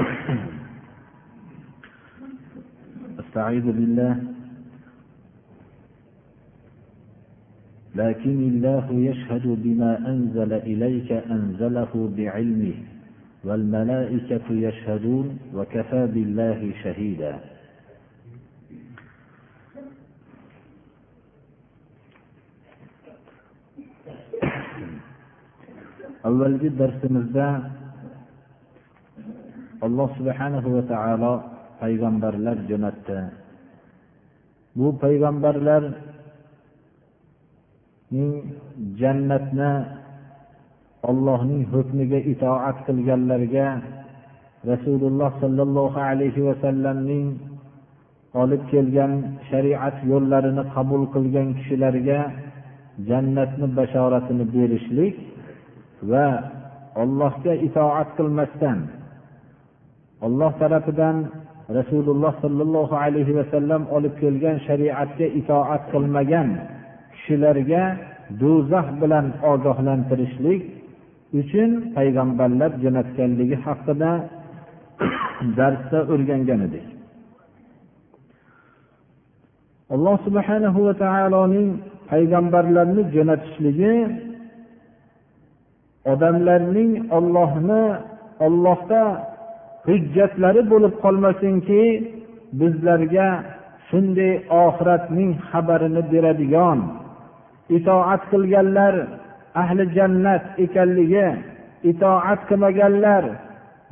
استعيذ بالله. لكن الله يشهد بما أنزل إليك أنزله بعلمه والملائكة يشهدون وكفى بالله شهيدا. avvalgi darsimizda alloh subhanahu va taolo payg'ambarlar jo'natdi. Bu payg'ambarlarning jannatni ollohning hukmiga itoat qilganlarga rasululloh sollallohu alayhi vasallamning olib kelgan shariat yo'llarini qabul qilgan kishilarga jannatni bashoratini berishlik va ollohga itoat qilmasdan olloh tarafidan rasululloh sollallohu alayhi vasallam olib kelgan shariatga itoat qilmagan kishilarga do'zax bilan ogohlantirishlik uchun payg'ambarlar jo'natganligi haqida darsda o'rgangan edik. Alloh subhanahu va taoloning payg'ambarlarni jo'natishligi odamlarning ollohni ollohda hujjatlari bo'lib qolmasinki bizlarga shunday oxiratning xabarini beradigan itoat qilganlar ahli jannat ekanligi itoat qilmaganlar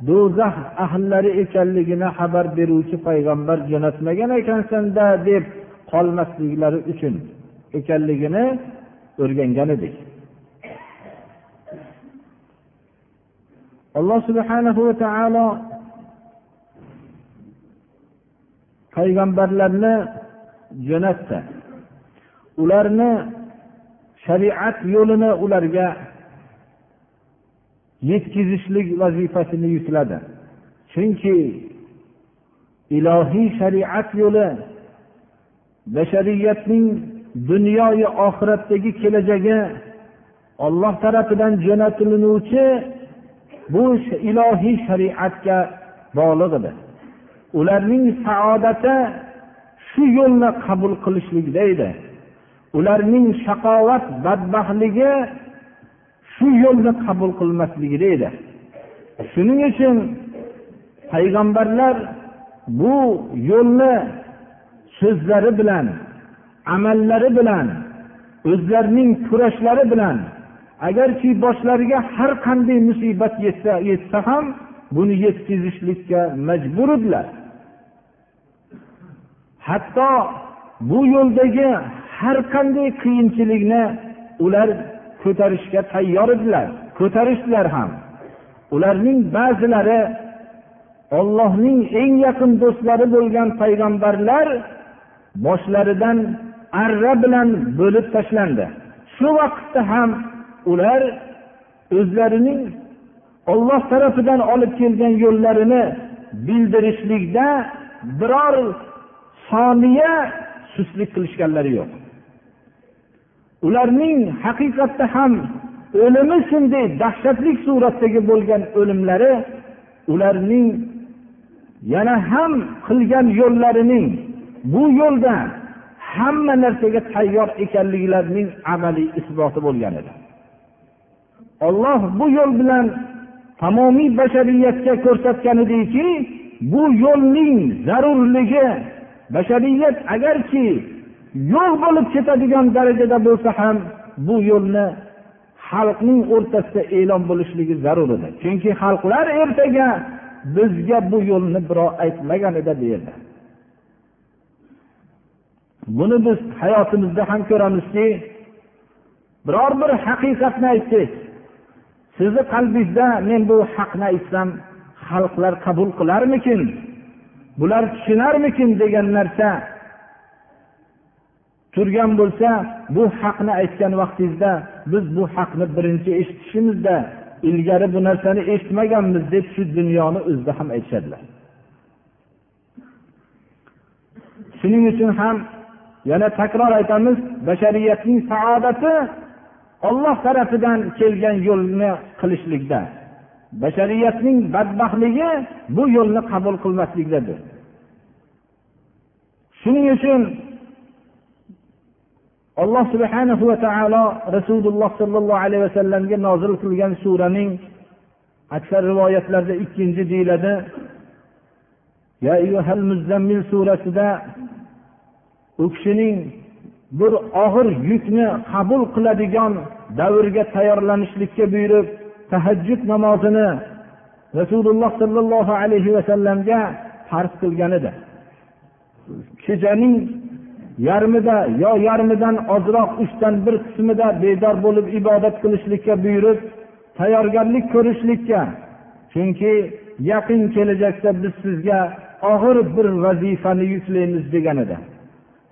do'zax ahllari ekanligini xabar beruvchi payg'ambar jo'natmagan ekansanda deb qolmasliklari uchun ekanligini o'rgangan edik. Alloh subhanahu va taolo payg'ambarlarni jo'natdi. Ularni shariat yo'lini ularga yetkazishlik vazifasini yukladi. Chunki ilohiy shariat yo'li bashariyatning dunyoyu oxiratdagi kelajagi olloh tarafidan jo'natilinuvchi bu ilohiy shariatga bog'liq edi. Ularning saodati shu yo'lni qabul qilishlikda edi ularning shaqovat badbaxtligi shu yo'lni qabul qilmasligida edi shuning uchun payg'ambarlar bu yo'lni so'zlari bilan amallari bilan o'zlarining kurashlari bilan agarki boshlariga har qanday musibat yetsa yetsa ham buni yetkazishlikka majbur edilar hatto bu yo'ldagi har qanday qiyinchilikni ular ko'tarishga tayyor edilar ko'tarishdilar ham. Ularning ba'zilari ollohning eng yaqin do'stlari bo'lgan payg'ambarlar boshlaridan arra bilan bo'lib tashlandi. Shu vaqtda ham ular o'zlarining olloh tarafidan olib kelgan yo'llarini bildirishlikda biror soniya sustlik qilishganlari yo'q. Ularning haqiqatda ham o'limi shunday dahshatli suratdagi bo'lgan o'limlari ularning yana ham qilgan yo'llarining bu yo'lda hamma narsaga tayyor ekanliklarining amaliy isboti bo'lgan edi. Olloh bu yo'l bilan tamomiy bashariyatga ko'rsatgan ediki bu yo'lning zarurligi bashariyat agarki yo'q bo'lib ketadigan darajada bo'lsa ham bu yo'lni xalqning o'rtasida e'lon bo'lishligi zarur edi. Chunki xalqlar ertaga bizga bu yo'lni birov aytmagan edi derdi buni biz hayotimizda ham ko'ramizki biror bir haqiqatni aytsak sizni qalbingizda men bu haqni aytsam xalqlar qabul qilarmikin? Bular tushunarmikin degan narsa turgan bo'lsa bu haqni aytgan vaqtingizda biz bu haqni birinchi eshitishimizda ilgari bu narsani eshitmaganmiz deb shu dunyoni o'zida ham aytishadilar. Shuning uchun ham yana takror aytamiz bashariyatning saodati olloh tarafidan kelgan yo'lni qilishlikda. Bashariyatning badbaxtligi bu yo'lni qabul qilmaslikdadir shuning uchun alloh subhanahu va taolo rasululloh sollallohu alayhi vasallamga nozil qilgan suraning aksar rivoyatlarda ikkinchi deyiladi. Muzammil surasida u kishining bir og'ir yukni qabul qiladigan davrga tayyorlanishlikka buyurib tahajjud namozini rasululloh sollallohu alayhi vasallamga farz qilgan edi. Kechaning yarmida yo yarmidan ozroq uchdan bir qismida bedor bo'lib ibodat qilishlikka buyurib tayyorgarlik ko'rishlikka chunki yaqin kelajakda biz sizga og'ir bir vazifani yuklaymiz degan edi.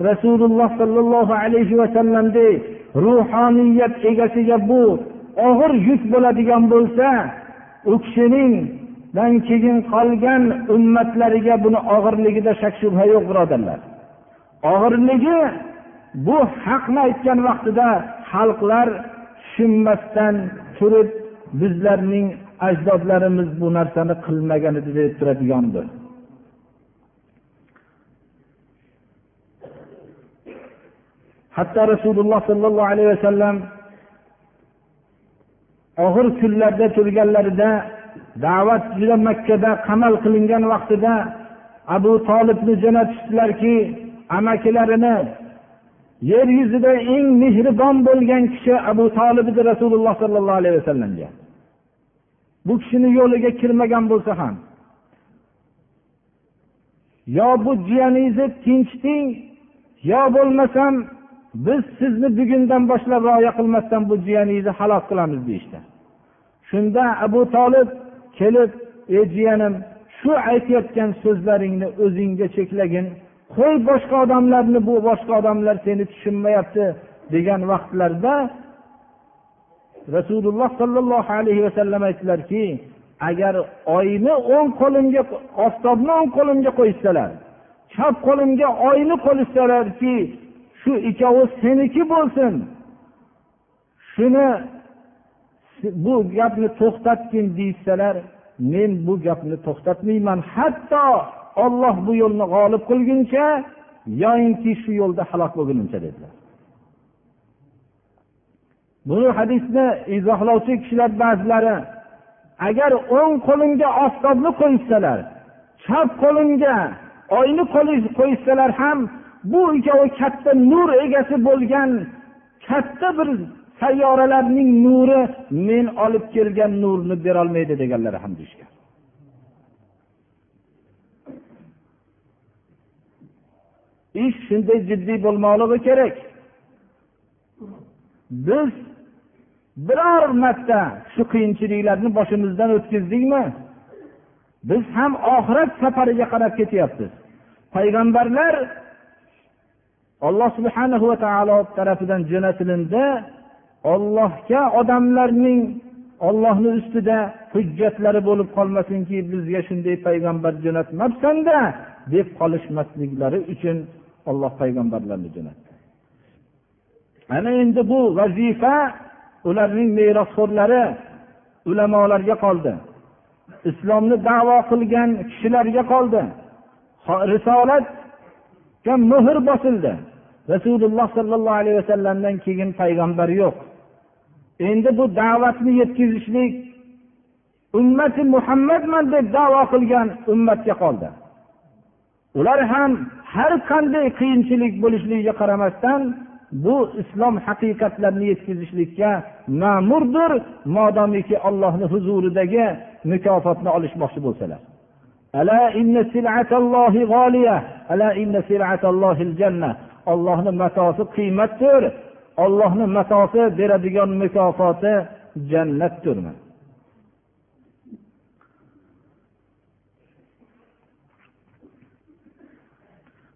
Rasululloh sollallohu alayhi vasallamdek ruhoniyat egasiga bu og'ir yuk bo'ladigan bo'lsa u kishiningdan keyin qolgan ummatlariga buni og'irligida shak shubha yo'q birodarlar. Og'irligi bu haqni aytgan vaqtida xalqlar tushunmasdan turib bizlarning ajdodlarimiz bu narsani qilmagan edi deb turadigandir. Hatto rasululloh sollallohu alayhi vasallam og'ir kunlarda turganlarida da'vat juda makkada qamal qilingan vaqtida abu tolibni jo'natishdilarki amakilarini yer yuzida eng mehribon bo'lgan kishi abu tolib edi rasululloh sollallohu alayhi vasallamga. Bu kishini yo'liga kirmagan bo'lsa ham yo bu jiyaningizni tinchiting yo bo'lmasam biz sizni bugundan boshlab rioya qilmasdan bu jiyaningizni halok qilamiz deyishdi. Shunda abu tolib kelib ey jiyanim shu aytayotgan so'zlaringni o'zingga cheklagin. Qo'y boshqa odamlarni bu boshqa odamlar seni tushunmayapti. degan vaqtlarda rasululloh sollallohu alayhi vasallam aytdilarki agar oyni o'ng qo'limga oftobni o'ng qo'limga qo'yishsalar chap qo'limga oyni qo'yishsalarki shu ikkovi seniki bo'lsin. Shuni bu gapni to'xtatgin deyishsalar men bu gapni to'xtatmayman. Hatto olloh bu yo'lni g'olib qilguncha yoyinki shu yo'lda halok bo'lgunimcha dedilar. Buni hadisni izohlovchi kishilar ba'zilari agar o'ng qo'limga oftobni qo'yishsalar chap qo'limga oyni qo'yishsalar ham bu ikkovi katta nur egasi bo'lgan katta bir sayyoralarning nuri men olib kelgan nurni berolmaydi deganlari ham deyishgan ish shunday jiddiy bo'lmoqligi kerak. Biz biror marta shu qiyinchiliklarni boshimizdan o'tkazdikmi biz ham oxirat safariga qarab ketyapmiz. Payg'ambarlar olloh subhana va taolo tarafidan jo'natilindi. Ollohga odamlarning ollohni ustida hujjatlari bo'lib qolmasinki bizga shunday payg'ambar jo'natmabsanda deb qolishmasliklari uchun olloh payg'ambarlarni jo'natdi. Ana endi bu vazifa ularning merosxo'rlari ulamolarga qoldi. Islomni davo qilgan kishilarga qoldi. Risolat ko'kka muhr bosildi. Rasululloh sollallohu alayhi vasallamdan keyin payg'ambar yo'q. Endi bu da'vatni yetkazishlik ummati muhammadman deb davo qilgan ummatga qoldi. Ular ham har qanday qiyinchilik bo'lishligiga qaramasdan bu islom haqiqatlarini yetkazishlikka ma'murdir modomiki ollohni huzuridagi mukofotni olishmoqchi bo'lsalar. ألا إن سلعة الله غالية ألا إن سلعة الله الجنة allohni matosi qiymatdir. Ollohni matosi beradigan mukofoti jannatdir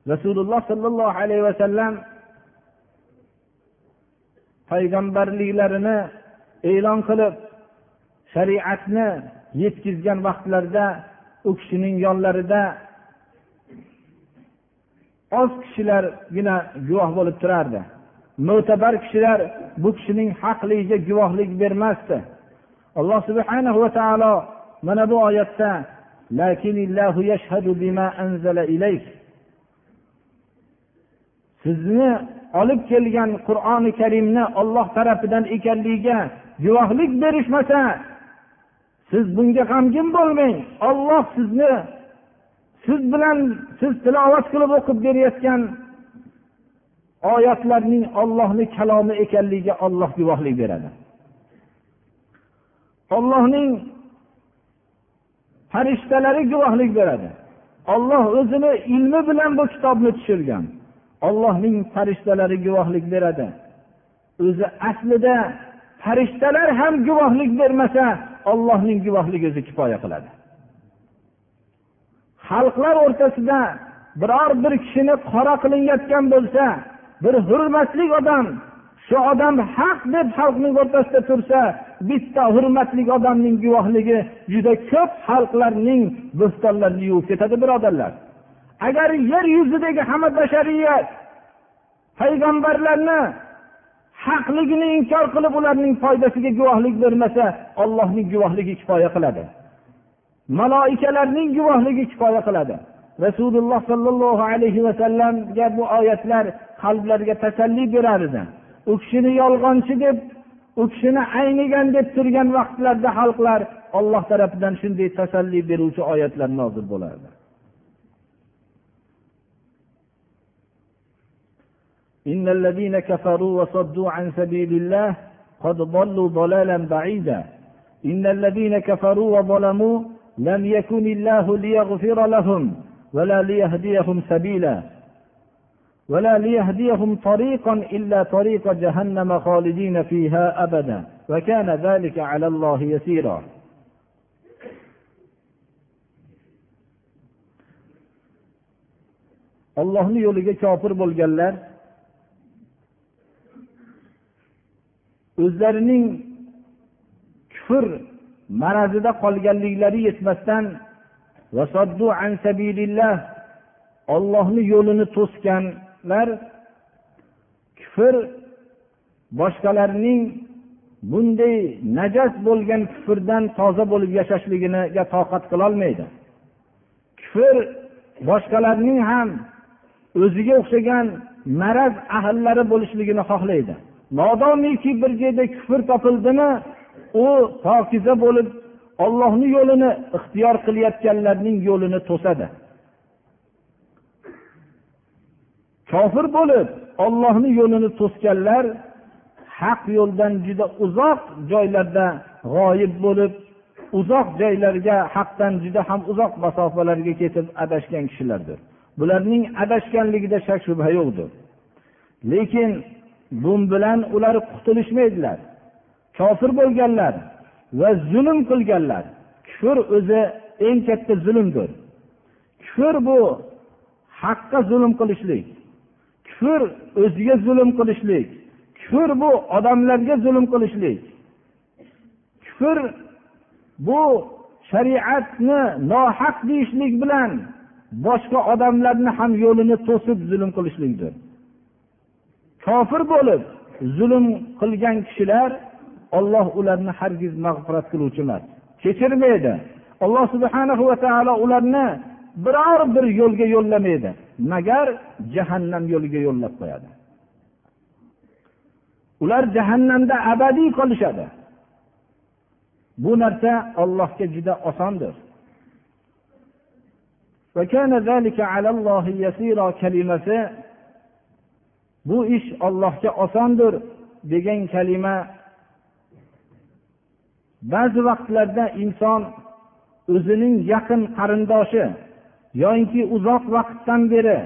rasululloh sollallohu alayhi vasallam payg'ambarliklarini e'lon qilib shariatni yetkazgan vaqtlarida u kishining yonlarida oz kishilargina guvoh bo'lib turardi. Mo'tabar kishilar bu kishining haqligiga guvohlik bermasdi. Alloh subhanahu va taolo mana bu oyatda sizni olib kelgan qur'oni karimni olloh tarafidan ekanligiga guvohlik berishmasa siz bunga g'amgin bo'lmang. Olloh sizni siz bilan siz tilovat qilib o'qib berayotgan oyatlarning ollohni kalomi ekanligiga olloh guvohlik beradi. Ollohning farishtalari guvohlik beradi. Olloh o'zini ilmi bilan bu kitobni tushirgan. Ollohning farishtalari guvohlik beradi. O'zi aslida farishtalar ham guvohlik bermasa ollohning guvohligi o'zi kifoya qiladi. Xalqlar o'rtasida biror bir kishini qora qilinayotgan bo'lsa bir hurmatli odam shu odam haq deb xalqning o'rtasida tursa bitta hurmatli odamning guvohligi juda ko'p xalqlarning bo'stonlarini yuvib ketadi birodarlar. Agar yer yuzidagi hamma bashariyat payg'ambarlarni haqligini inkor qilib ularning foydasiga guvohlik bermasa ollohning guvohligi kifoya qiladi. Maloikalarning guvohligi kifoya qiladi. Rasululloh sollallohu alayhi vasallamga bu oyatlar qalblarga tasalli berar edi u kishini yolg'onchi deb u kishini aynigan deb turgan vaqtlarda xalqlar olloh tarafidan shunday tasalli beruvchi oyatlar nozil bo'lardi. إن الذين كفروا وصدوا عن سبيل الله قد ضلوا ضلالا بعيدا. إن الذين كفروا وظلموا لم يكن الله ليغفر لهم ولا ليهديهم سبيلا. ولا ليهديهم طريقا إلا طريق جهنم خالدين فيها أبدا. وكان ذلك على الله يسيرا. ollohni yo'liga kofir bo'lganlar o'zlarining kufr marazida qolganliklari yetmasdan ollohni yo'lini to'sganlar kufr boshqalarning bunday najas bo'lgan kufrdan toza bo'lib yashashligiga toqat qilolmaydi kufr boshqalarning ham o'ziga o'xshagan maraz ahllari bo'lishligini xohlaydi. Modomiki bir joyda kufr topildimi u pokiza bo'lib ollohni yo'lini ixtiyor qilayotganlarning yo'lini to'sadi. Kofir bo'lib ollohni yo'lini to'sganlar haq yo'ldan juda uzoq joylarda g'oyib bo'lib uzoq joylarga haqdan juda ham uzoq masofalarga ketib adashgan kishilardir. Bularning adashganligida shak shubha yo'qdir. Lekin bu bilan ular qutulishmaydilar. Kofir bo'lganlar va zulm qilganlar. Kufr o'zi eng katta zulmdir. Kufr bu haqqa zulm qilishlik. Kufr o'ziga zulm qilishlik. Kufr bu odamlarga zulm qilishlik. Kufr bu shariatni nohaq deyishlik bilan boshqa odamlarni ham yo'lini to'sib zulm qilishlikdir. Kofir bo'lib zulm qilgan kishilar olloh ularni hargiz mag'firat qiluvchi emas. Kechirmaydi. Alloh subhana va taolo ularni biror bir yo'lga yo'llamaydi. Magar jahannam yo'liga yo'llab qo'yadi. Ular jahannamda abadiy qolishadi. Bu narsa ollohga juda osondir. Kalimasi bu ish ollohga osondir degan kalima. Ba'zi vaqtlarda inson o'zining yaqin qarindoshi yoinki uzoq vaqtdan beri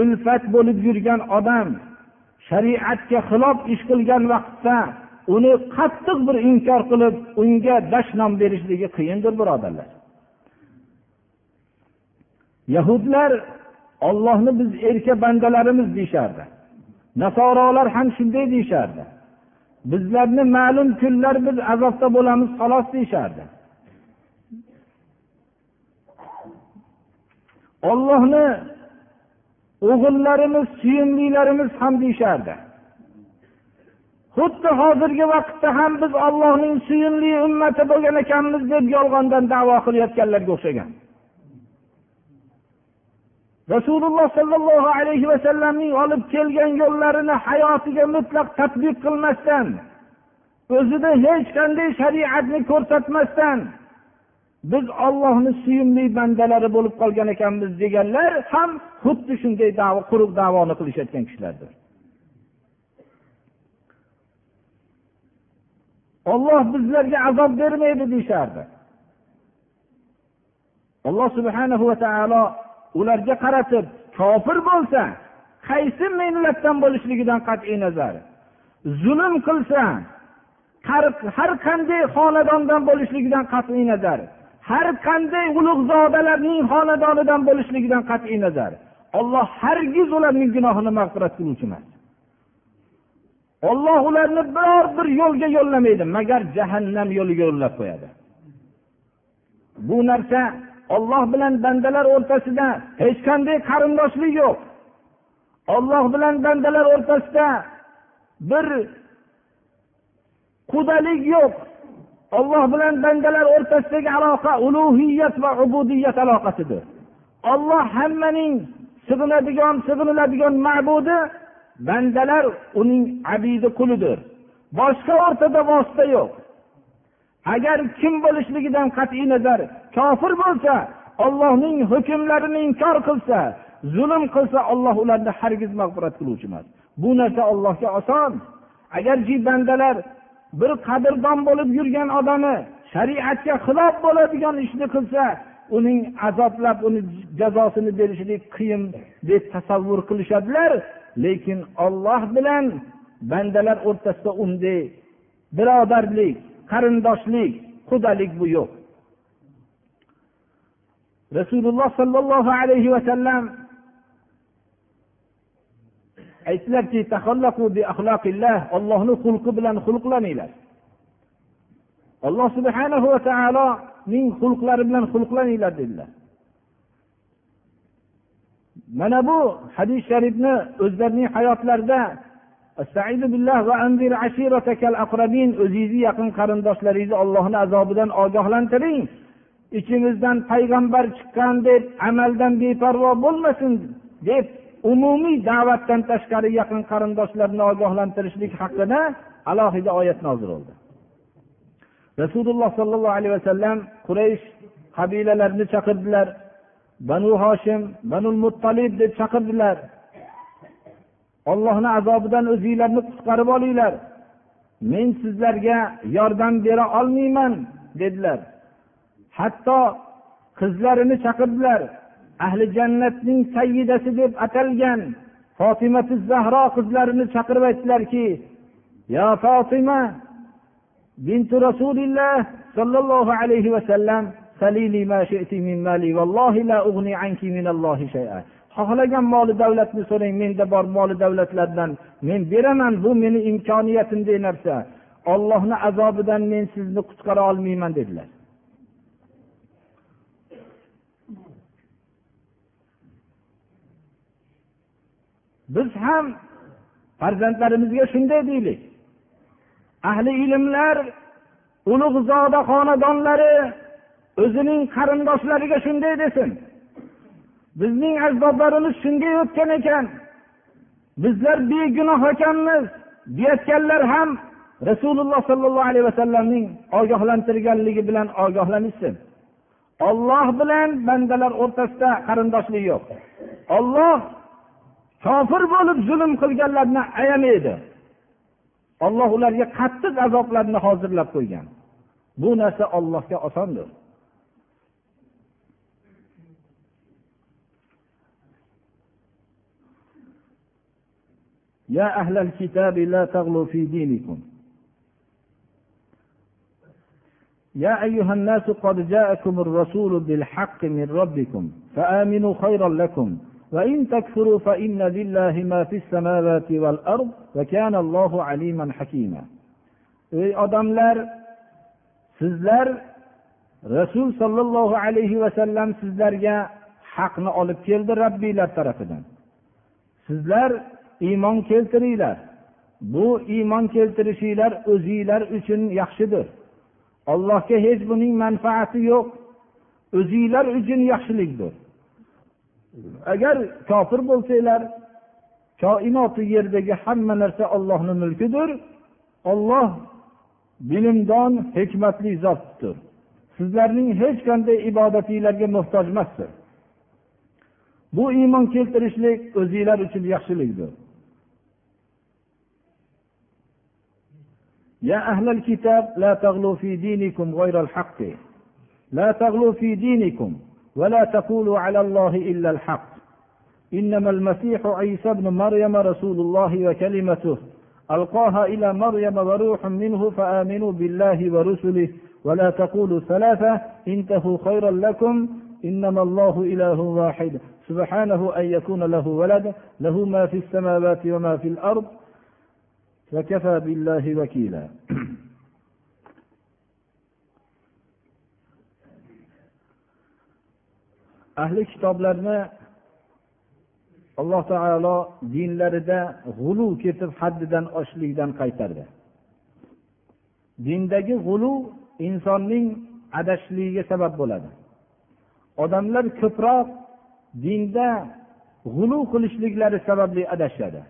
ulfat bo'lib yurgan odam shariatga xilof ish qilgan vaqtda uni qattiq bir inkor qilib unga dashnom berishligi qiyindir birodarlar. Yahudlar ollohni biz erka bandalarimiz deyishardi. Nasorolar ham shunday deyishardi. Bizlarni ma'lum kunlar biz azobda bo'lamiz xolos deyishardi. Ollohni o'g'illarimiz suyumlilarimiz ham deyishardi. Xuddi hozirgi vaqtda ham biz ollohning suyumli ummati bo'lgan ekanmiz deb yolg'ondan davo qilayotganlarga o'xshagan. Rasululloh sollallohu alayhi vasallamning olib kelgan yo'llarini hayotiga mutlaq tadbiq qilmasdan o'zida hech qanday shariatni ko'rsatmasdan biz ollohni suyumli bandalari bo'lib qolgan ekanmiz deganlar ham xuddi shunday davo quruq davoni qilishayotgan kishilardir. Olloh bizlarga azob bermaydi deyishardi. Alloh subhanahu va taolo ularga qaratib kofir bo'lsa qaysi millatdan bo'lishligidan qat'iy nazar zulm qilsa har qanday xonadondan bo'lishligidan qat'iy nazar har qanday ulug'zodalarning xonadonidan bo'lishligidan qat'iy nazar olloh hargiz ularning gunohini mag'firat qiluvchi emas. Olloh ularni biror bir yo'lga yo'llamaydi magar jahannam yo'liga yo'llab qo'yadi. Bu narsa olloh bilan bandalar o'rtasida hech qanday qarindoshlik yo'q. Olloh bilan bandalar o'rtasida bir qudalik yo'q. Olloh bilan bandalar o'rtasidagi aloqa ulug'iyat va ubudiyat aloqasidir. Olloh hammaning sig'inadigan sig'iniladigan ma'budi bandalar uning abidi qulidir. Boshqa o'rtada vosita yo'q. Agar kim bo'lishligidan qat'iy nazar kofir bo'lsa ollohning hukmlarini inkor qilsa zulm qilsa olloh ularni hargiz mag'firat qiluvchi emas. Bu narsa allohga oson. Agarki bandalar bir qadrdon bo'lib yurgan odami shariatga xilof bo'ladigan ishni qilsa uning azoblab uni jazosini berishlik qiyin deb tasavvur qilishadilar. Lekin olloh bilan bandalar o'rtasida unday birodarlik qarindoshlik qudalik bu yo'q. Rasululloh sollallohu alayhi vasallam aytdilarki ollohni xulqi bilan xulqlaninglar. Alloh subhanahu va taoloning xulqlari bilan xulqlaninglar dedilar. Mana bu hadis sharifni o'zlarining hayotlarida o'zingizni yaqin qarindoshlaringizni ollohni azobidan ogohlantiring. Ichimizdan payg'ambar chiqqan deb amaldan beparvo bo'lmasin deb umumiy da'vatdan tashqari yaqin qarindoshlarni ogohlantirishlik haqida alohida oyat nozil bo'ldi. Rasululloh sollallohu alayhi vasallam quraysh qabilalarini chaqirdilar. Banu hoshim banu muttalib deb chaqirdilar. Ollohni azobidan o'zinglarni qutqarib olinglar. Men sizlarga yordam bera olmayman dedilar. Hatto qizlarini chaqirdilar. Ahli jannatning sayyidasi deb atalgan fotimati zahro qizlarini chaqirib aytdilarki yo fotima bintu rasulilloh sollallohu alayhi vasallam xohlagan moli davlatni so'rang menda bor moli davlatlardan. Men beraman bu meni imkoniyatimdek narsa. Ollohni azobidan men sizni qutqara olmayman dedilar. Biz ham farzandlarimizga shunday deylik. Ahli ilmlar ulug'zoda xonadonlari o'zining qarindoshlariga shunday desin. Bizning ajdodlarimiz shunga o'tgan ekan. Bizlar begunoh ekanmiz deyayotganlar ham rasululloh sollallohu alayhi vasallamning ogohlantirganligi bilan ogohlanishsin. Olloh bilan bandalar o'rtasida qarindoshlik yo'q. Olloh kofir bo'lib zulm qilganlarni ayamaydi olloh ularga qattiq azoblarni hozirlab qo'ygan. Bu narsa ollohga osondir. يا أهل الكتاب لا تغلوا في دينكم. يا أيها الناس قد جاءكم الرسول بالحق من ربكم فآمنوا خيرا لكم وإن تكفروا فإن لله ما في السماوات والأرض وكان الله عليما حكيما. ey odamlar sizlar rasul sollallohu alayhi vasallam sizlarga haqni olib keldi rabbiylar tarafidan sizlar iymon keltiringlar. Bu iymon keltirishinglar o'zinglar uchun yaxshidir. Allohga hech buning manfaati yo'q. O'zinglar uchun yaxshilikdir. Agar kofir bo'lsanglar koinoti yerdagi hamma narsa ollohni mulkidir. Olloh bilimdon hikmatli zotdir. Sizlarning hech qanday ibodatinglarga muhtoj emasdir bu iymon keltirishlik o'zinglar uchun yaxshilikdir. يا أهل الكتاب لا تغلوا في دينكم غير الحق. لا تغلوا في دينكم ولا تقولوا على الله إلا الحق. إنما المسيح عيسى ابن مريم رسول الله وكلمته. ألقاها إلى مريم وروح منه فآمنوا بالله ورسله. ولا تقولوا ثلاثة انتهوا خيرا لكم. إنما الله إله واحد. سبحانه أن يكون له ولد له ما في السماوات وما في الأرض. وكفى بالله وكيلا ahli kitoblarni alloh taolo dinlarida g'ulu ketib haddidan oshishlikdan qaytardi dindagi g'ulu insonning adashishligiga sabab bo'ladi odamlar ko'proq dinda g'ulu qilishliklari sababli adashadi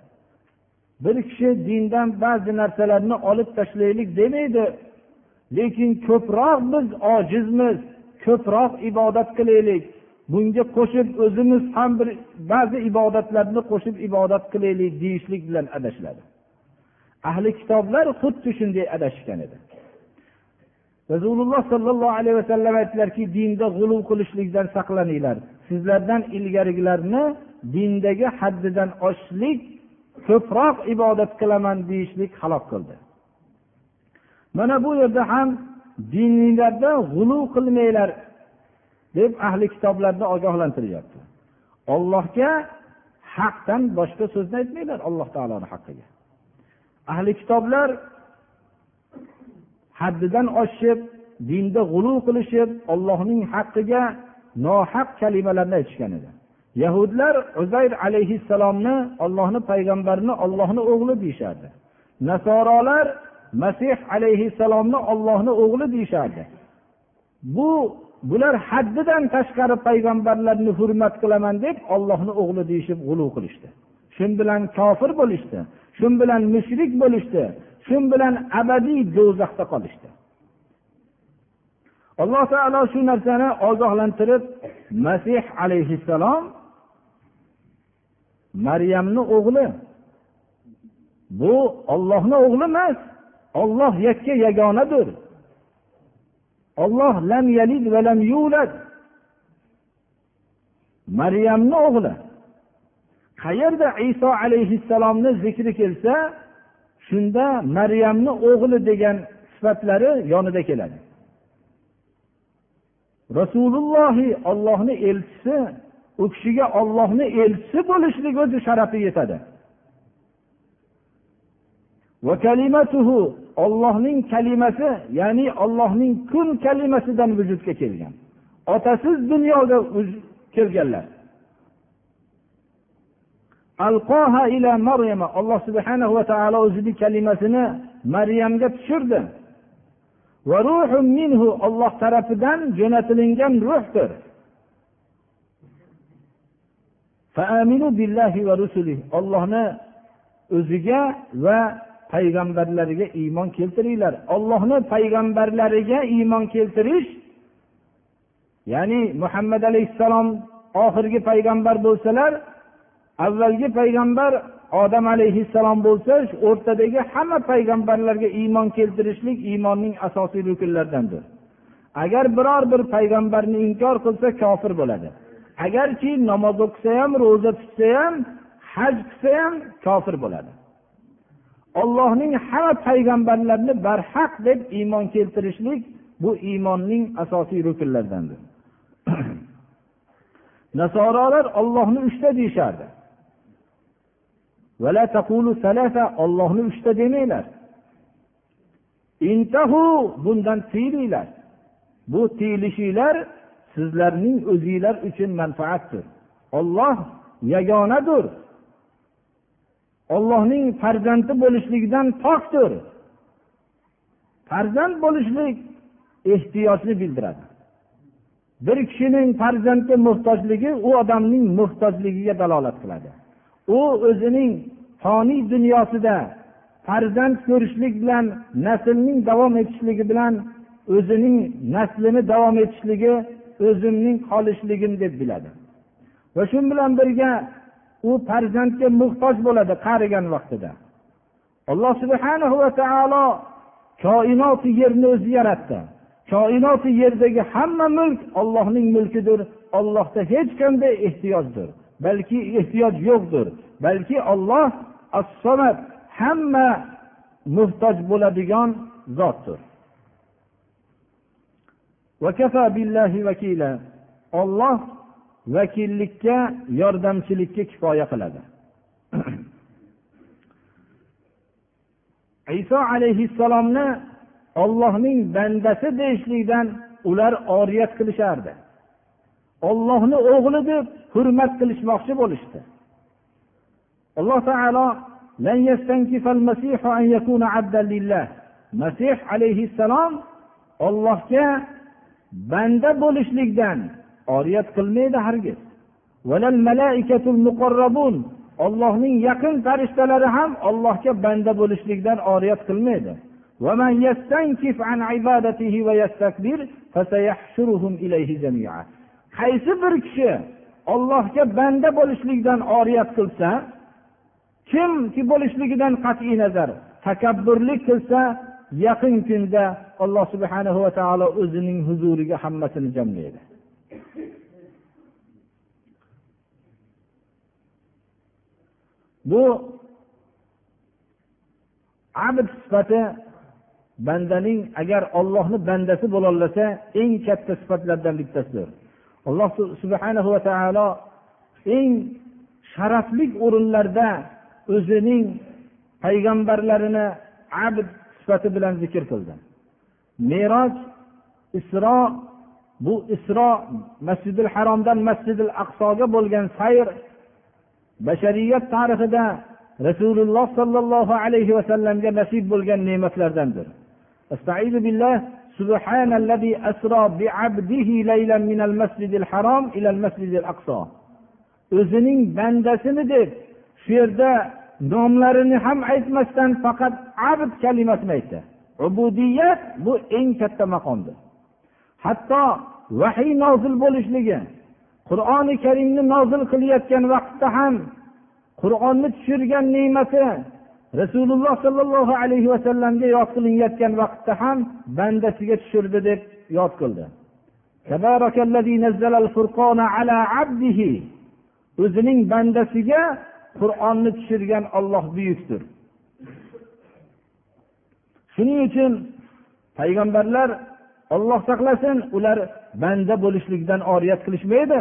Bir kishi dindan ba'zi narsalarni olib tashlaylik demaydi. Lekin ko'proq biz ojizmiz ko'proq ibodat qilaylik. Bunga qo'shib o'zimiz ham bir ba'zi ibodatlarni qo'shib ibodat qilaylik deyishlik bilan adashiladi. Ahli kitoblar xuddi shunday adashishgan edi. Rasululloh sollallohu alayhi vasallam aytdilarki dinda g'uluv qilishlikdan saqlaninglar. Sizlardan ilgarigilarni dindagi haddidan oshishlik ko'proq ibodat qilaman deyishlik halok qildi. Mana bu yerda ham dininglarda g'uluv qilmanglar deb ahli kitoblarni ogohlantiryapti. Ollohga haqdan boshqa so'zni aytmanglar alloh taoloni haqqiga. Ahli kitoblar haddidan oshib dinda g'uluv qilishib ollohning haqqiga nohaq kalimalarni aytishgan edi. Yahudlar uzayr alayhissalomni ollohni payg'ambarini ollohni o'g'li deyishardi. Nasorolar masih alayhissalomni ollohni o'g'li deyishardi. Bu bular haddidan tashqari payg'ambarlarni hurmat qilaman deb ollohni o'g'li deyishib g'uluv qilishdi. Shu bilan kofir bo'lishdi shu bilan mushrik bo'lishdi shu bilan abadiy do'zaxda qolishdi. Alloh taolo shu narsani ogohlantirib masih alayhissalom maryamni o'g'li. Bu ollohni o'g'li emas. Olloh yakka yagonadir. Olloh lam yalid va lam yulad. Maryamni o'g'li. Qayerda iso alayhissalomni zikri kelsa shunda maryamni o'g'li degan sifatlari yonida keladi. Rasulullohi ollohni elchisi u kishiga ollohni elchisi bo'lishlik o'zi sharafi yetadi. Ollohning kalimasi ya'ni ollohning kun kalimasidan vujudga kelgan. Otasiz dunyoga kelganlar. Alqoha ila maryama. Alloh subhana va taolo o'zini kalimasini maryamga tushirdi. Minhu olloh tarafidan jo'natilingan ruhdir. Ollohni o'ziga va payg'ambarlariga iymon keltiringlar. Ollohni payg'ambarlariga iymon keltirish ya'ni muhammad alayhissalom oxirgi payg'ambar bo'lsalar avvalgi payg'ambar odam alayhissalom bo'lsa o'rtadagi hamma payg'ambarlarga iymon keltirishlik iymonning asosiy rukunlaridandir. Agar biror bir payg'ambarni inkor qilsa kofir bo'ladi. Agarki namoz o'qisa ham ro'za tutsa ham haj qilsa ham kofir bo'ladi. Ollohning hamma payg'ambarlarini barhaq deb iymon keltirishlik bu iymonning asosiy rukunlaridandir nasorolar ollohni uchta deyishardi. Ollohni uchta demanglar. Intahu bundan tiyilinglar. Bu tiyilishinglar sizlarning o'zinglar uchun manfaatdir. Olloh yagonadir. Ollohning farzandi bo'lishligidan pokdir. Farzand bo'lishlik ehtiyojni bildiradi. Bir kishining farzandga muhtojligi u odamning muhtojligiga dalolat qiladi. U o'zining foniy dunyosida farzand ko'rishlik bilan naslning davom etishligi bilan o'zining naslini davom etishligi o'zimning qolishligim deb biladi. Va shu bilan birga u farzandga muhtoj bo'ladi qarigan vaqtida. Alloh subhana va taolo koinoti yerni o'zi yaratdi. Koinoti yerdagi hamma mulk ollohning mulkidir. Ollohda hech qanday ehtiyojdir balki ehtiyoj yo'qdir. Balki olloh assomat hamma muhtoj bo'ladigan zotdir. Olloh vakillikka yordamchilikka kifoya qiladi. Iso alayhissalomni ollohning bandasi deyishlikdan ular oriyat qilishardi. Ollohni o'g'li deb hurmat qilishmoqchi bo'lishdi. Alloh taolo masih alayhissalom ollohga banda bo'lishlikdan oriyat qilmaydi hargiz. Ollohning yaqin farishtalari ham ollohga banda bo'lishlikdan oriyat qilmaydi. Qaysi bir kishi ollohga banda bo'lishlikdan oriyat qilsa kimki bo'lishligidan qat'iy nazar takabburlik qilsa yaqin kunda alloh subhanahu va taolo o'zining huzuriga hammasini jamlaydi. Bu abd sifati bandaning agar ollohni bandasi bo'lolasa eng katta sifatlardan bittasidir. Alloh subhanahu va taolo eng sharafli o'rinlarda o'zining payg'ambarlarini abd sifati bilan zikr qildi meroj isro bu isro masjidil haromdan masjidil aqsoga bo'lgan sayr bashariyat tarixida rasululloh sollallohu alayhi vasallamga nasib bo'lgan ne'matlardandir سبحان الذي أسرى بعبده ليلا من المسجد الحرام إلى المسجد الأقصى o'zining bandasini deb shu yerda nomlarini ham aytmasdan faqat abd kalimasini aytdi ubudiyat bu eng katta maqomdir. Hatto vahiy nozil bo'lishligi qur'oni karimni nozil qilayotgan vaqtda ham qur'onni tushirgan ne'mati rasululloh sollallohu alayhi vasallamga yod qilinayotgan vaqtda ham bandasiga tushirdi deb yod qildi. O'zining bandasiga qur'onni tushirgan olloh buyukdir. Shuning uchun payg'ambarlar olloh saqlasin ular banda bo'lishlikdan oriyat qilishmaydi.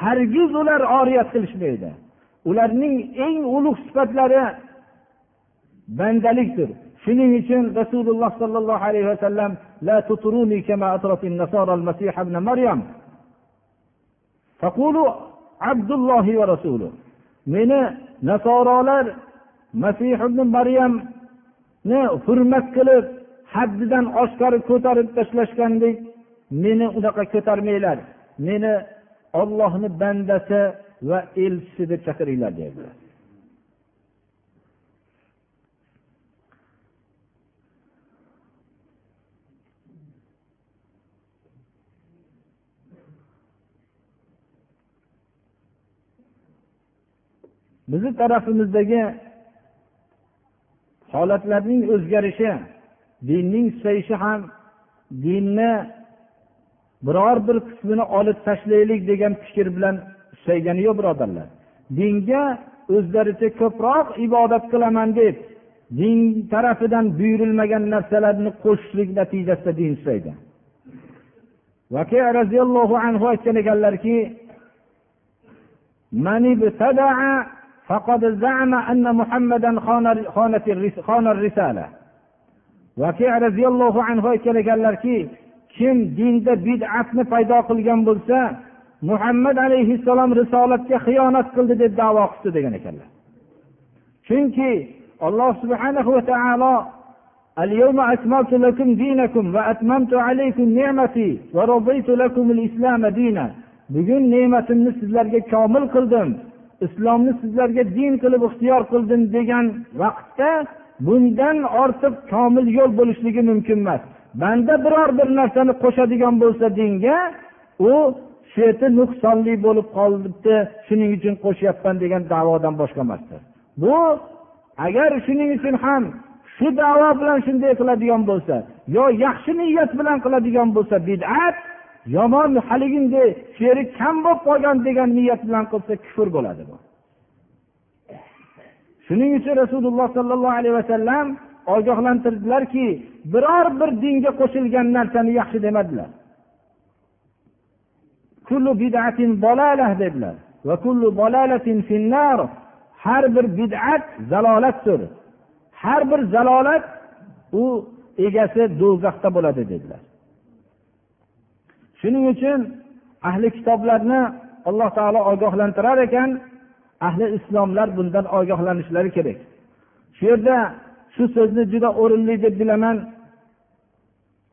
Hargiz ular oriyat qilishmaydi. Ularning eng ulug' sifatlari bandalikdir. Shuning uchun rasululloh sollallohu alayhi vasallam la tuturuni kama al-masih ibn maryam. Abdullohi va rasuluh. Meni nasorolar masih ibn maryamni hurmat qilib haddidan oshkori ko'tarib tashlashgandek meni unaqa ko'tarmanglar. Meni ollohni bandasi va elchisi deb chaqiringlar deydilar. bizni tarafimizdagi holatlarning o'zgarishi dinning susayishi ham dinni biror bir qismini olib tashlaylik degan fikr bilan susaygani yo'q birodarlar. Dinga o'zlaricha ko'proq ibodat qilaman deb din tarafidan buyurilmagan narsalarni qo'shishlik natijasida din susaydi vaki roziyallohu anhu aytgan ekanlarki فقد زعم أن محمدا خان الرسالة vaki roziyallohu anhu aytgan ekanlarki kim dinda bid'atni paydo qilgan bo'lsa muhammad alayhissalom risolatga xiyonat qildi deb davo qildi degan ekanlar chunki alloh subhanahu va taolo اليوم أكملت لكم دينكم وأتممت عليكم نعمتي ورضيت لكم الإسلام دينا bugun ne'matimni sizlarga komil qildim islomni sizlarga din qilib ixtiyor qildim degan vaqtda bundan ortiq komil yo'l bo'lishligi mumkin emas. Banda biror bir narsani qo'shadigan bo'lsa dinga u shu yerda nuqsonli bo'lib qolibdi shuning uchun qo'shyapman degan davodan boshqa emasdir. Bu agar shuning uchun ham shu davo bilan shunday qiladigan bo'lsa yo yaxshi niyat bilan qiladigan bo'lsa bid'at yomon haliginday sheri kam bo'lib qolgan degan niyat bilan qilsa kufr bo'ladi bu. Shuning uchun rasululloh sollallohu alayhi vasallam ogohlantirdilarki biror bir dinga qo'shilgan narsani yaxshi demadilar. Dedilar har bir bid'at zalolatdir. Har bir zalolat u egasi do'zaxda bo'ladi dedilar. Shuning uchun ahli kitoblarni alloh taolo ogohlantirar ekan ahli islomlar bundan ogohlanishlari kerak. Shu yerda shu so'zni juda o'rinli deb bilaman.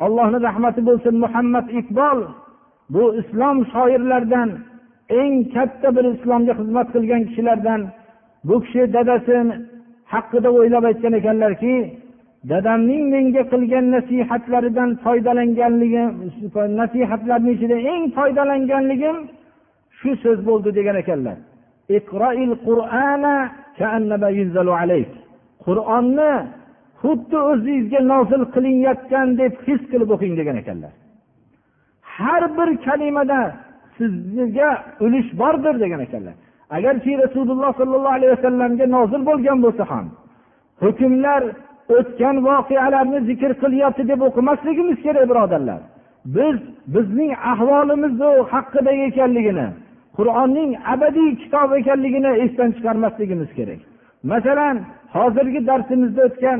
Allohni rahmati bo'lsin muhammad iqbol bu islom shoirlaridan eng katta bir islomga xizmat qilgan kishilardan bu kishi dadasi haqida o'ylab aytgan ekanlarki dadamning menga qilgan nasihatlaridan foydalanganligim nasihatlarni ichida eng foydalanganligim shu so'z bo'ldi degan ekanlar. Qur'onni xuddi o'zingizga nozil qilinayotgan deb his qilib o'qing degan ekanlar. Har bir kalimada sizga ulush bordir degan ekanlar. Agarki rasululloh sollallohu alayhi vasallamga nozil bo'lgan bo'lsa ham hukmlar o'tgan voqealarni zikr qilyapti deb o'qimasligimiz kerak birodarlar. Biz bizning ahvolimiz haqida ekanligini qur'onning abadiy kitob ekanligini esdan chiqarmasligimiz kerak. Masalan hozirgi darsimizda o'tgan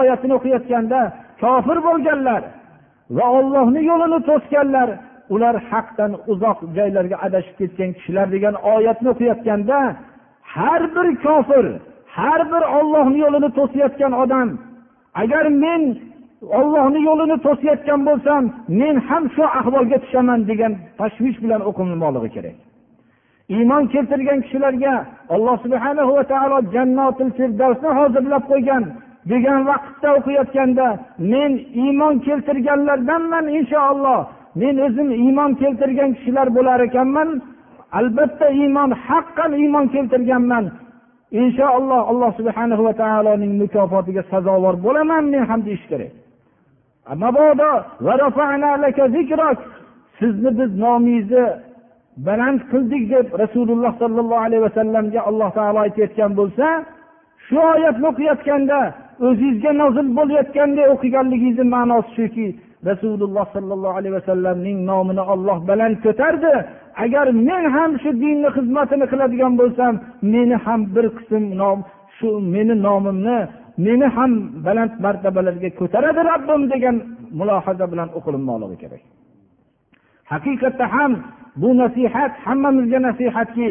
oyatini o'qiyotganda kofir bo'lganlar va ollohni yo'lini to'sganlar ular haqdan uzoq joylarga adashib ketgan kishilar degan oyatni o'qiyotganda har bir kofir har bir ollohni yo'lini to'sayotgan odam agar men ollohni yo'lini to'sayotgan bo'lsam men ham shu ahvolga tushaman degan tashvish bilan o'qilmoqligi kerak. Iymon keltirgan kishilarga alloh subhana va taolo jannotil firdavsni hozirlab qo'ygan degan vaqtda o'qiyotganda men iymon keltirganlardanman inshaalloh. Men o'zim iymon keltirgan kishilar bo'lar ekanman. Albatta iymon haqqan iymon keltirganman. Inshaalloh alloh subhana va taoloning mukofotiga sazovor bo'laman men ham deyish kerak. Mabodo sizni biz nomingizni baland qildik deb rasululloh sollallohu alayhi vasallamga alloh taolo aytayotgan bo'lsa shu oyatni o'qiyotganda o'zizga nozil bo'layotganday o'qiganligingizni ma'nosi shuki rasululloh sollallohu alayhi vasallamning nomini olloh baland ko'tardi. Agar men ham shu dinni xizmatini qiladigan bo'lsam meni ham bir qism nom shu meni nomimni meni ham baland martabalarga ko'taradi robbim degan mulohaza bilan o'qilinmoqligi kerak. Haqiqatda ham bu nasihat hammamizga nasihatki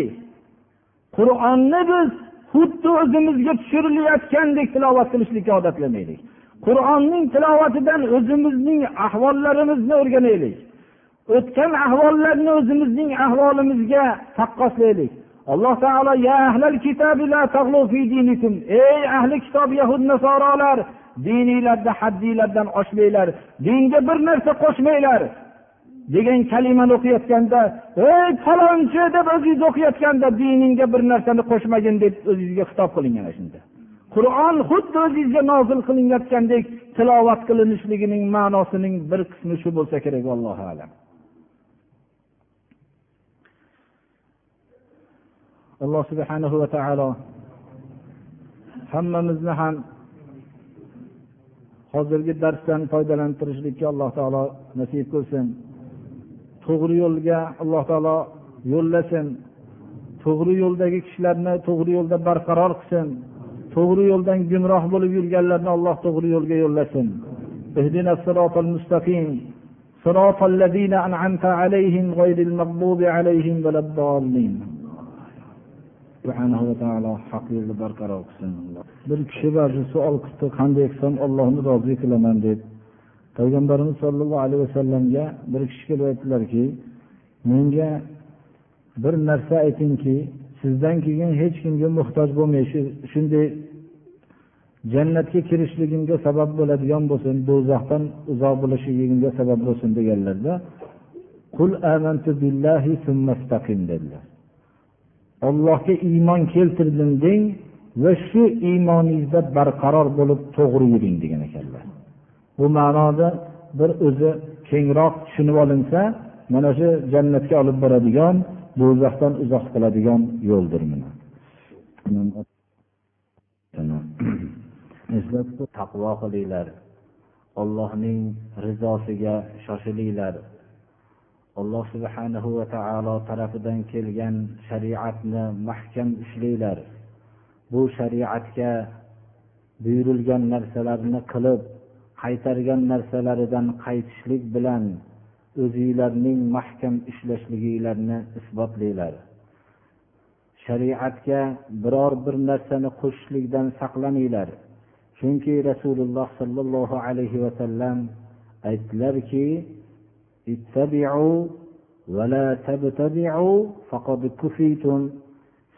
qur'onni biz xuddi o'zimizga tushirilayotgandek tilovat qilishlikka odatlanaylik qur'onning tilovatidan o'zimizning ahvollarimizni o'rganaylik. O'tgan ahvollarni o'zimizning ahvolimizga taqqoslaylik. Alloh taolo ey ahli kitob yahud nasorolar dininglarda haddinglardan oshmanglar dinga bir narsa qo'shmanglar degan kalimani o'qiyotganda ey falonchi deb o'zingiz o'qiyotganda diningga bir narsani qo'shmagin deb o'zingizga xitob qilingan shunda. Qur'on xuddi o'zingizga nozil qilinayotgandek tilovat qilinishligining ma'nosining bir qismi shu bo'lsa kerak allohu alam. Alloh subhanahu va taolo hammamizni ham hozirgi darsdan foydalantirishlikka alloh taolo nasib qilsin. To'g'ri yo'lga alloh taolo yo'llasin. To'g'ri yo'ldagi kishilarni to'g'ri yo'lda barqaror qilsin. to'g'ri yo'ldan gumroh bo'lib yurganlarni alloh to'g'ri yo'lga yo'llasin صراط الذين أنعمت عليهم غير المغضوب عليهم ولا الضالين subhanahu va taolo haq yo'lda barqaror qilsin bir kishi ba'zi savol qilibdi qanday qilsam ollohni rozi qilaman deb payg'ambarimiz sollallohu alayhi vasallamga bir kishi kelib aytdilarki menga bir narsa aytingki sizdan keyin hech kimga muhtoj bo'lmay shunday jannatga kirishligimga sabab bo'ladigan bo'lsin do'zaxdan uzoq bo'lishligimga sabab bo'lsin deganlarda qul amantu billahi dedilar. Ollohga iymon keltirdim deng va shu iymoningizda barqaror bo'lib to'g'ri yuring degan ekanlar. Bu ma'noda bir o'zi kengroq tushunib olinsa mana shu jannatga olib boradigan do'zaxdan uzoq qiladigan yo'ldir taqvo qilinglar. Ollohning rizosiga shoshilinglar. Alloh subhanahu va taolo tarafidan kelgan shariatni mahkam ushlanglar. Bu shariatga buyurilgan narsalarni qilib qaytargan narsalaridan qaytishlik bilan o'zinglarning mahkam ushlashliginglarni isbotlanglar. Shariatga biror bir narsani qo'shishlikdan saqlaninglar. Chunki rasululloh sollallohu alayhi vasallam aytdilarki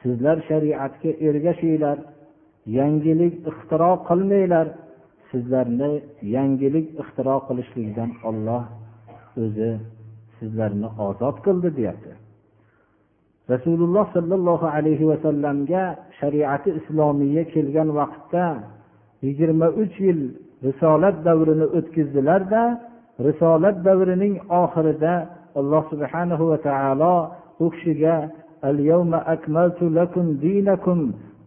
sizlar shariatga ergashinglar yangilik ixtiro qilmanglar. Sizlarni yangilik ixtiro qilishlikdan olloh o'zi sizlarni ozod qildi deyapti rasululloh sollallohu alayhi vasallamga shariati islomiya kelgan vaqtda yigirma uch yil risolat davrini o'tkazdilarda risolat davrining oxirida alloh subhanahu va taolo u kishiga اليوم أكملت لكم دينكم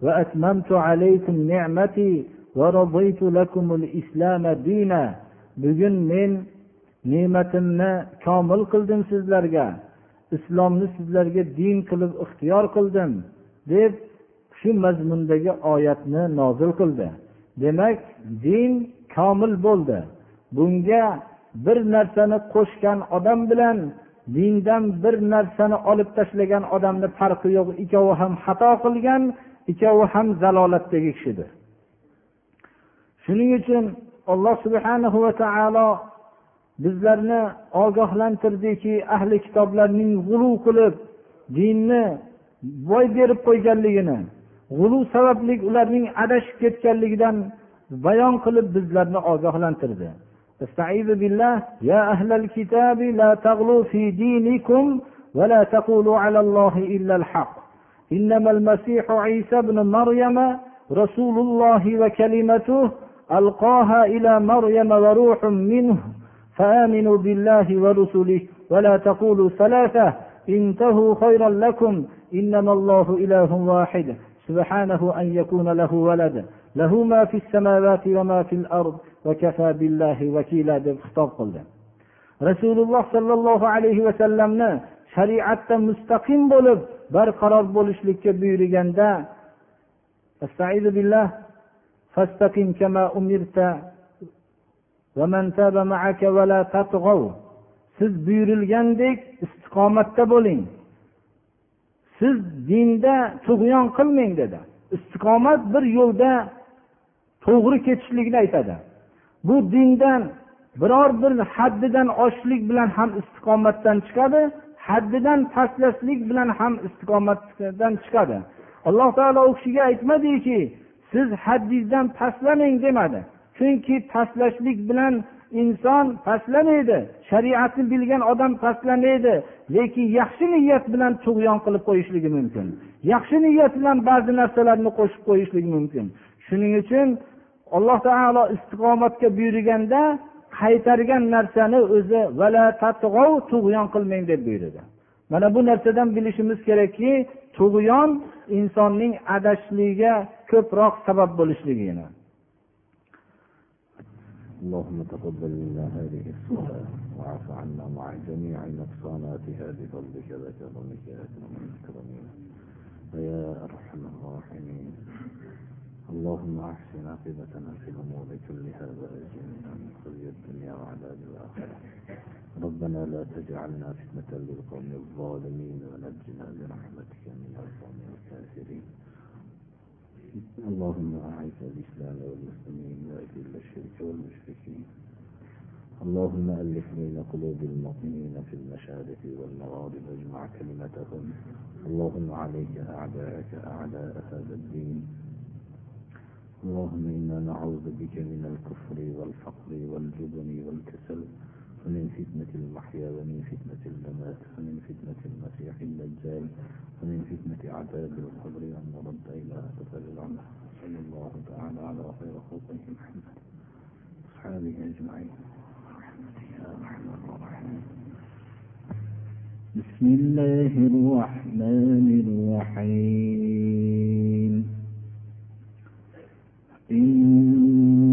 وأتممت عليكم نعمتي ورضيت لكم الإسلام دينا bugun men ne'matimni komil qildim sizlarga. Islomni sizlarga din qilib ixtiyor qildim deb shu mazmundagi oyatni nozil qildi. Demak din komil bo'ldi. Bunga bir narsani qo'shgan odam bilan dindan bir narsani olib tashlagan odamni farqi yo'q. Ikkovi ham xato qilgan ikkovi ham zalolatdagi kishidir. Shuning uchun alloh subhanahu va taolo bizlarni ogohlantirdiki ahli kitoblarning g'uluv qilib dinni boy berib qo'yganligini g'uluv sababli ularning adashib ketganligidan bayon qilib bizlarni ogohlantirdi استعيذ بالله يا أهل الكتاب لا تغلوا في دينكم ولا تقولوا على الله إلا الحق إنما المسيح عيسى بن مريم رسول الله وكلمته ألقاها إلى مريم وروح منه فآمنوا بالله ورسله ولا تقولوا ثلاثة انتهوا خيرا لكم إنما الله إله واحد سبحانه أن يكون له ولد له ما في السماوات وما في الأرض وكفى بالله وكيلا deb xitob qildi rasululloh sollallohu alayhi vasallamni shariatda mustaqim bo'lib barqaror bo'lishlikka buyurganda siz buyurilgandek istiqomatda bo'ling. Siz dinda tug'yon qilmang dedi. Istiqomat bir yo'lda to'g'ri ketishlikni aytadi. Bu dindan biror bir haddidan oshishlik bilan ham istiqomatdan chiqadi haddidan pastlashlik bilan ham istiqomatdan chiqadi. Alloh taolo u kishiga aytmadiki siz haddingizdan pastlamang demadi. Chunki pastlashlik bilan inson pastlamaydi. Shariatni bilgan odam pastlamaydi. Lekin yaxshi niyat bilan tug'yon qilib qo'yishligi mumkin. Yaxshi niyat bilan ba'zi narsalarni qo'shib qo'yishligi mumkin. Shuning uchun alloh taolo istiqomatga buyurganda qaytargan narsani o'zi tug'yon qilmang deb buyurdi mana bu narsadan bilishimiz kerakki tug'yon insonning adashishligiga ko'proq sabab bo'lishligini. اللهم تقبل منا هذه الصلاة واعف عنا مع جميع نقصاناتها بفضلك وكرمك يا أكرم الأكرمين ويا أرحم الراحمين. اللهم أحسن عاقبتنا في الأمور كلها وأجرنا من خزي الدنيا وعذاب الآخرة. ربنا لا تجعلنا فتنة للقوم الظالمين ونجنا برحمتك من القوم الكافرين. اللهم أعز الإسلام والمسلمين وأذل الشرك والمشركين. اللهم ألف بين قلوب المؤمنين في المشارق والمغارب واجمع كلمتهم. اللهم عليك أعداءك أعداء هذا الدين. اللهم إنا نعوذ بك من الكفر والفقر والجبن والكسل. ومن فتنة المحيا ومن فتنة الممات ومن فتنة المسيح الدجال ومن فتنة عذاب القبر أن نرد إلى أسفل العمى. صلى الله تعالى على خير خلقه محمد. أصحابه أجمعين. برحمتك يا أرحم الراحمين. بسم الله الرحمن الرحيم. إن